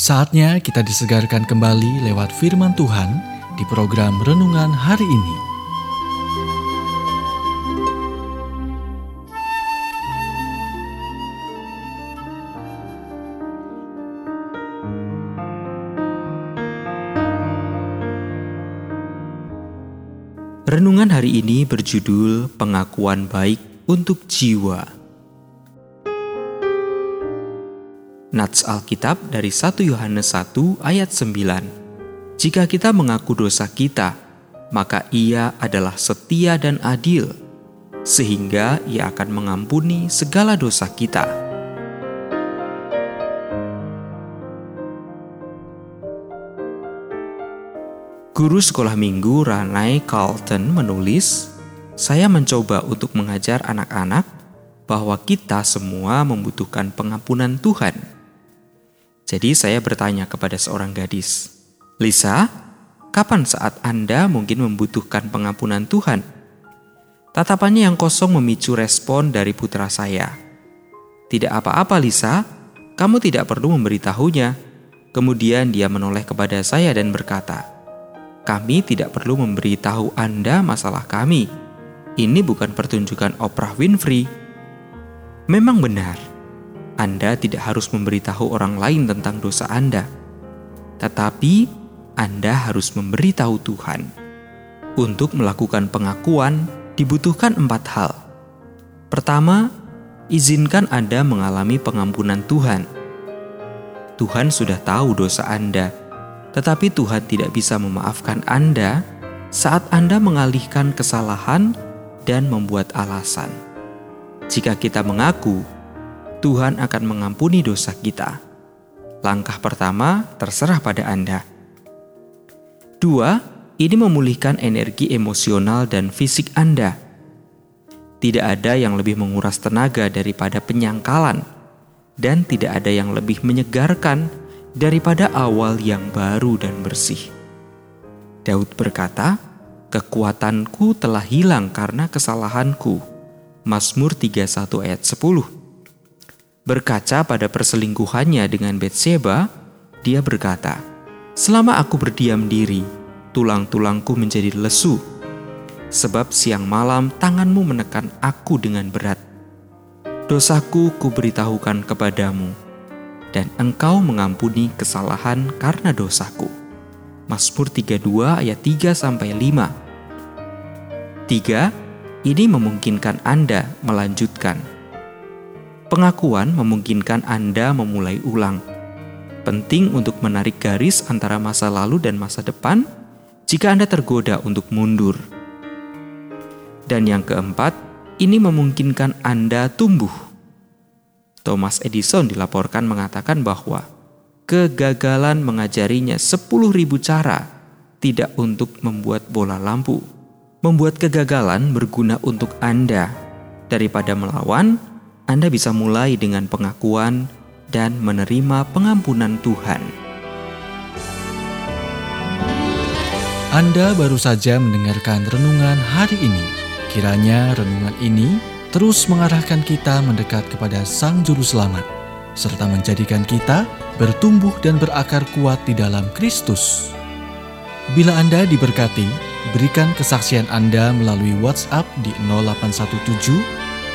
Saatnya kita disegarkan kembali lewat firman Tuhan di program renungan hari ini. Renungan hari ini berjudul Pengakuan Baik untuk Jiwa. Nats Alkitab dari 1 Yohanes 1 ayat 9. Jika kita mengaku dosa kita, maka ia adalah setia dan adil, sehingga ia akan mengampuni segala dosa kita. Guru sekolah minggu Ranai Carlton menulis, "Saya mencoba untuk mengajar anak-anak bahwa kita semua membutuhkan pengampunan Tuhan." Jadi saya bertanya kepada seorang gadis, "Lisa, kapan saat Anda mungkin membutuhkan pengampunan Tuhan?" Tatapannya yang kosong memicu respon dari putra saya. "Tidak apa-apa, Lisa. Kamu tidak perlu memberitahunya." Kemudian dia menoleh kepada saya dan berkata, kami tidak perlu memberitahu Anda masalah kami. Ini bukan pertunjukan Oprah Winfrey. Memang benar, Anda tidak harus memberitahu orang lain tentang dosa Anda, tetapi Anda harus memberitahu Tuhan. Untuk melakukan pengakuan, dibutuhkan empat hal. Pertama, izinkan Anda mengalami pengampunan Tuhan. Tuhan sudah tahu dosa Anda tetapi Tuhan tidak bisa memaafkan Anda saat Anda mengalihkan kesalahan dan membuat alasan. Jika kita mengaku, Tuhan akan mengampuni dosa kita. Langkah pertama terserah pada Anda. Dua, ini memulihkan energi emosional dan fisik Anda. Tidak ada yang lebih menguras tenaga daripada penyangkalan, dan tidak ada yang lebih menyegarkan daripada awal yang baru dan bersih. Daud berkata, "Kekuatanku telah hilang karena kesalahanku." Mazmur 31 ayat 10. Berkaca pada perselingkuhannya dengan Betseba, dia berkata, "Selama aku berdiam diri, tulang-tulangku menjadi lesu, sebab siang malam tanganmu menekan aku dengan berat. Dosaku kuberitahukan kepadamu, dan engkau mengampuni kesalahan karena dosaku. Mazmur 32 ayat 3 sampai 5. 3. Ini memungkinkan Anda melanjutkan. Pengakuan memungkinkan Anda memulai ulang. Penting untuk menarik garis antara masa lalu dan masa depan jika Anda tergoda untuk mundur. Dan yang keempat, ini memungkinkan Anda tumbuh Thomas Edison dilaporkan mengatakan bahwa kegagalan mengajarinya 10.000 cara tidak untuk membuat bola lampu. Membuat kegagalan berguna untuk Anda. Daripada melawan, Anda bisa mulai dengan pengakuan dan menerima pengampunan Tuhan. Anda baru saja mendengarkan renungan hari ini. Kiranya renungan ini terus mengarahkan kita mendekat kepada Sang Juru Selamat, serta menjadikan kita bertumbuh dan berakar kuat di dalam Kristus. Bila Anda diberkati, berikan kesaksian Anda melalui WhatsApp di 0817